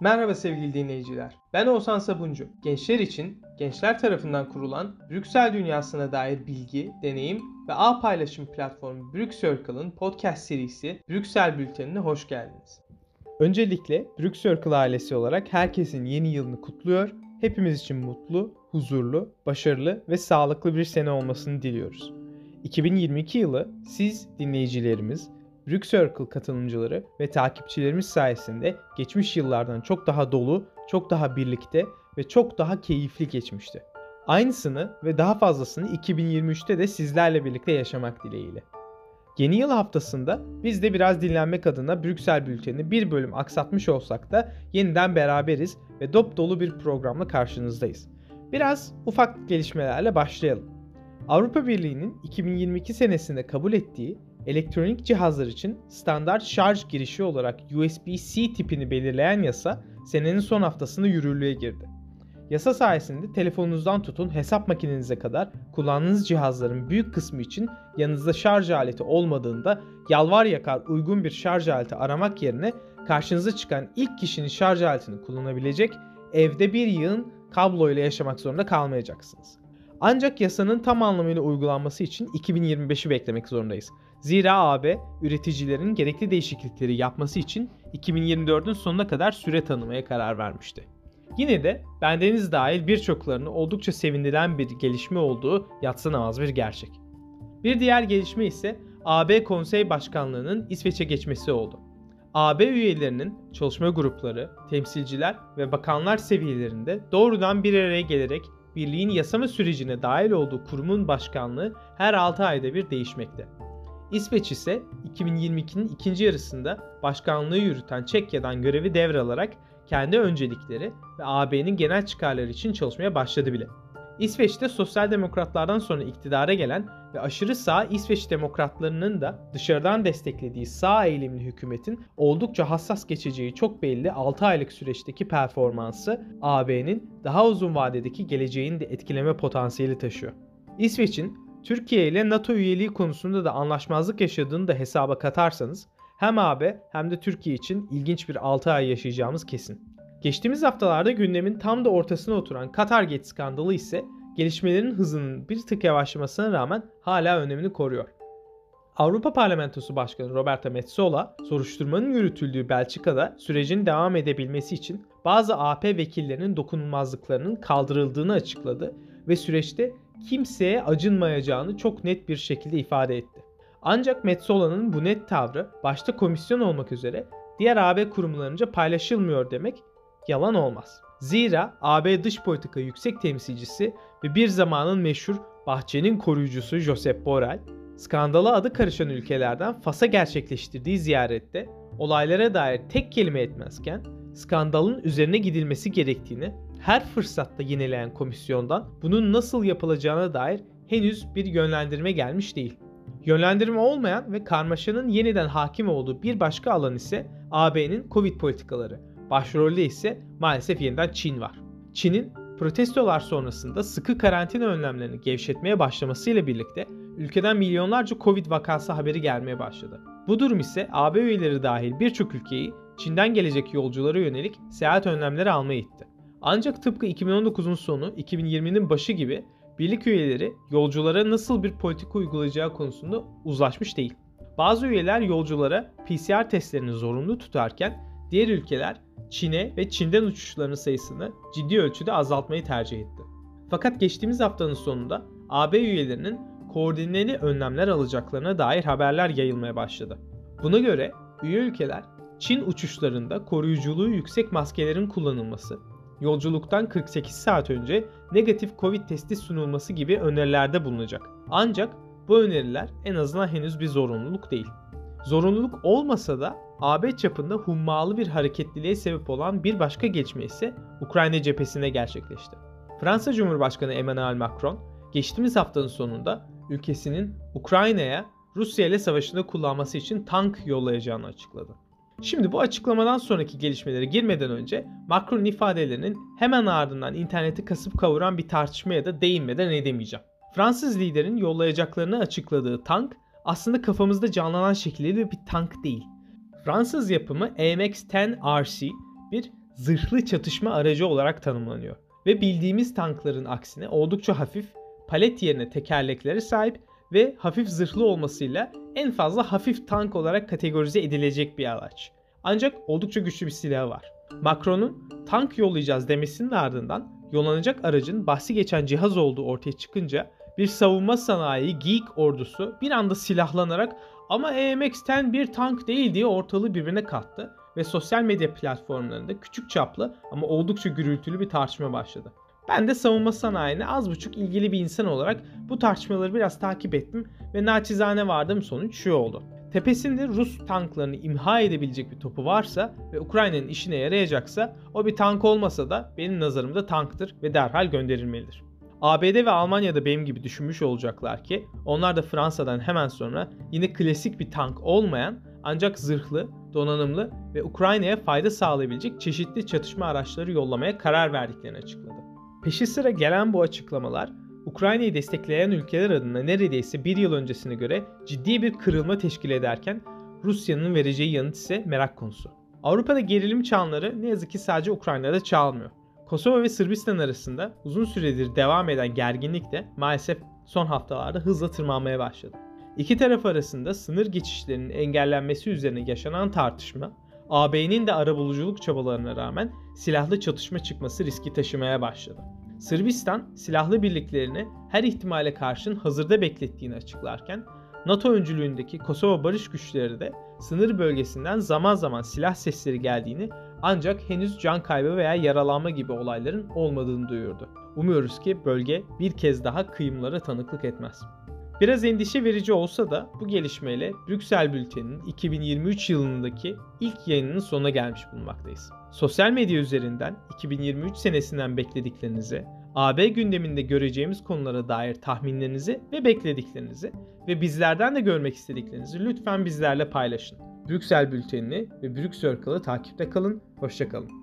Merhaba sevgili dinleyiciler. Ben Oğuzhan Sabuncu. Gençler için gençler tarafından kurulan Brüksel dünyasına dair bilgi, deneyim ve ağ paylaşım platformu Brüksircle'ın podcast serisi Brüksel Bülteni'ne hoş geldiniz. Öncelikle Brüksircle ailesi olarak herkesin yeni yılını kutluyor. Hepimiz için mutlu, huzurlu, başarılı ve sağlıklı bir sene olmasını diliyoruz. 2022 yılı siz dinleyicilerimiz Brick Circle katılımcıları ve takipçilerimiz sayesinde geçmiş yıllardan çok daha dolu, çok daha birlikte ve çok daha keyifli geçmişti. Aynısını ve daha fazlasını 2023'te de sizlerle birlikte yaşamak dileğiyle. Yeni yıl haftasında biz de biraz dinlenmek adına Brüksel Bülteni bir bölüm aksatmış olsak da yeniden beraberiz ve dop dolu bir programla karşınızdayız. Biraz ufak gelişmelerle başlayalım. Avrupa Birliği'nin 2022 senesinde kabul ettiği elektronik cihazlar için standart şarj girişi olarak USB-C tipini belirleyen yasa senenin son haftasında yürürlüğe girdi. Yasa sayesinde telefonunuzdan tutun hesap makinenize kadar kullandığınız cihazların büyük kısmı için yanınızda şarj aleti olmadığında yalvar yakar uygun bir şarj aleti aramak yerine karşınıza çıkan ilk kişinin şarj aletini kullanabilecek, evde bir yığın kablo ile yaşamak zorunda kalmayacaksınız. Ancak yasanın tam anlamıyla uygulanması için 2025'i beklemek zorundayız. Zira AB üreticilerin gerekli değişiklikleri yapması için 2024'ün sonuna kadar süre tanımaya karar vermişti. Yine de bendeniz dahil birçoklarını oldukça sevindiren bir gelişme olduğu yatsınamaz bir gerçek. Bir diğer gelişme ise AB Konsey Başkanlığı'nın İsveç'e geçmesi oldu. AB üyelerinin çalışma grupları, temsilciler ve bakanlar seviyelerinde doğrudan bir araya gelerek birliğin yasama sürecine dahil olduğu kurumun başkanlığı her 6 ayda bir değişmekte. İsveç ise 2022'nin ikinci yarısında başkanlığı yürüten Çekya'dan görevi devralarak kendi öncelikleri ve AB'nin genel çıkarları için çalışmaya başladı bile. İsveç'te sosyal demokratlardan sonra iktidara gelen ve aşırı sağ İsveç demokratlarının da dışarıdan desteklediği sağ eğilimli hükümetin oldukça hassas geçeceği çok belli 6 aylık süreçteki performansı AB'nin daha uzun vadedeki geleceğini de etkileme potansiyeli taşıyor. İsveç'in Türkiye ile NATO üyeliği konusunda da anlaşmazlık yaşadığını da hesaba katarsanız hem AB hem de Türkiye için ilginç bir 6 ay yaşayacağımız kesin. Geçtiğimiz haftalarda gündemin tam da ortasına oturan Katargate skandalı ise gelişmelerin hızının bir tık yavaşlamasına rağmen hala önemini koruyor. Avrupa Parlamentosu Başkanı Roberta Metsola, soruşturmanın yürütüldüğü Belçika'da sürecin devam edebilmesi için bazı AP vekillerinin dokunulmazlıklarının kaldırıldığını açıkladı ve süreçte kimseye acınmayacağını çok net bir şekilde ifade etti. Ancak Metsola'nın bu net tavrı başta komisyon olmak üzere diğer AB kurumlarınca paylaşılmıyor demek yalan olmaz. Zira AB dış politika yüksek temsilcisi ve bir zamanın meşhur bahçenin koruyucusu Josep Borrell, skandala adı karışan ülkelerden Fas'a gerçekleştirdiği ziyarette olaylara dair tek kelime etmezken skandalın üzerine gidilmesi gerektiğini her fırsatta yenileyen komisyondan bunun nasıl yapılacağına dair henüz bir yönlendirme gelmiş değil. Yönlendirme olmayan ve karmaşanın yeniden hakim olduğu bir başka alan ise AB'nin Covid politikaları. Başrolde ise maalesef yeniden Çin var. Çin'in protestolar sonrasında sıkı karantina önlemlerini gevşetmeye başlamasıyla birlikte ülkeden milyonlarca Covid vakası haberi gelmeye başladı. Bu durum ise AB üyeleri dahil birçok ülkeyi Çin'den gelecek yolculara yönelik seyahat önlemleri almaya itti. Ancak tıpkı 2019'un sonu, 2020'nin başı gibi birlik üyeleri yolculara nasıl bir politika uygulayacağı konusunda uzlaşmış değil. Bazı üyeler yolculara PCR testlerini zorunlu tutarken diğer ülkeler Çin'e ve Çin'den uçuşların sayısını ciddi ölçüde azaltmayı tercih etti. Fakat geçtiğimiz haftanın sonunda AB üyelerinin koordineli önlemler alacaklarına dair haberler yayılmaya başladı. Buna göre üye ülkeler Çin uçuşlarında koruyuculuğu yüksek maskelerin kullanılması, yolculuktan 48 saat önce negatif Covid testi sunulması gibi önerilerde bulunacak. Ancak bu öneriler en azından henüz bir zorunluluk değil. Zorunluluk olmasa da AB çapında hummalı bir hareketliliğe sebep olan bir başka gelişme ise Ukrayna cephesinde gerçekleşti. Fransa Cumhurbaşkanı Emmanuel Macron geçtiğimiz haftanın sonunda ülkesinin Ukrayna'ya Rusya ile savaşında kullanması için tank yollayacağını açıkladı. Şimdi bu açıklamadan sonraki gelişmelere girmeden önce Macron'un ifadelerinin hemen ardından interneti kasıp kavuran bir tartışmaya da değinmeden edemeyeceğim. Fransız liderin yollayacaklarını açıkladığı tank aslında kafamızda canlanan şekilde bir tank değil. Fransız yapımı AMX-10 RC bir zırhlı çatışma aracı olarak tanımlanıyor. Ve bildiğimiz tankların aksine oldukça hafif, palet yerine tekerleklere sahip ve hafif zırhlı olmasıyla en fazla hafif tank olarak kategorize edilecek bir araç. Ancak oldukça güçlü bir silahı var. Macron'un tank yollayacağız demesinin ardından yollanacak aracın bahsi geçen cihaz olduğu ortaya çıkınca bir savunma sanayi geek ordusu bir anda silahlanarak ama EMX-10 bir tank değil diye ortalığı birbirine kattı ve sosyal medya platformlarında küçük çaplı ama oldukça gürültülü bir tartışma başladı. Ben de savunma sanayine az buçuk ilgili bir insan olarak bu tartışmaları biraz takip ettim ve naçizane vardığım sonuç şu oldu. Tepesinde Rus tanklarını imha edebilecek bir topu varsa ve Ukrayna'nın işine yarayacaksa o bir tank olmasa da benim nazarımda tanktır ve derhal gönderilmelidir. ABD ve Almanya'da benim gibi düşünmüş olacaklar ki onlar da Fransa'dan hemen sonra yine klasik bir tank olmayan ancak zırhlı, donanımlı ve Ukrayna'ya fayda sağlayabilecek çeşitli çatışma araçları yollamaya karar verdiklerini açıkladı. Peşi sıra gelen bu açıklamalar Ukrayna'yı destekleyen ülkeler adına neredeyse bir yıl öncesine göre ciddi bir kırılma teşkil ederken Rusya'nın vereceği yanıt ise merak konusu. Avrupa'da gerilim çanları ne yazık ki sadece Ukrayna'da çalmıyor. Kosova ve Sırbistan arasında uzun süredir devam eden gerginlik de maalesef son haftalarda hızla tırmanmaya başladı. İki taraf arasında sınır geçişlerinin engellenmesi üzerine yaşanan tartışma, AB'nin de arabuluculuk çabalarına rağmen silahlı çatışma çıkması riski taşımaya başladı. Sırbistan silahlı birliklerini her ihtimale karşın hazırda beklettiğini açıklarken NATO öncülüğündeki Kosova barış güçleri de sınır bölgesinden zaman zaman silah sesleri geldiğini ancak henüz can kaybı veya yaralanma gibi olayların olmadığını duyurdu. Umuyoruz ki bölge bir kez daha kıyımlara tanıklık etmez. Biraz endişe verici olsa da bu gelişmeyle Brüksel Bülteni'nin 2023 yılındaki ilk yayınının sonuna gelmiş bulunmaktayız. Sosyal medya üzerinden 2023 senesinden beklediklerinizi, AB gündeminde göreceğimiz konulara dair tahminlerinizi ve beklediklerinizi ve bizlerden de görmek istediklerinizi lütfen bizlerle paylaşın. Brüksel Bülteni'ni ve Brüksel Circle'ı takipte kalın. Hoşçakalın.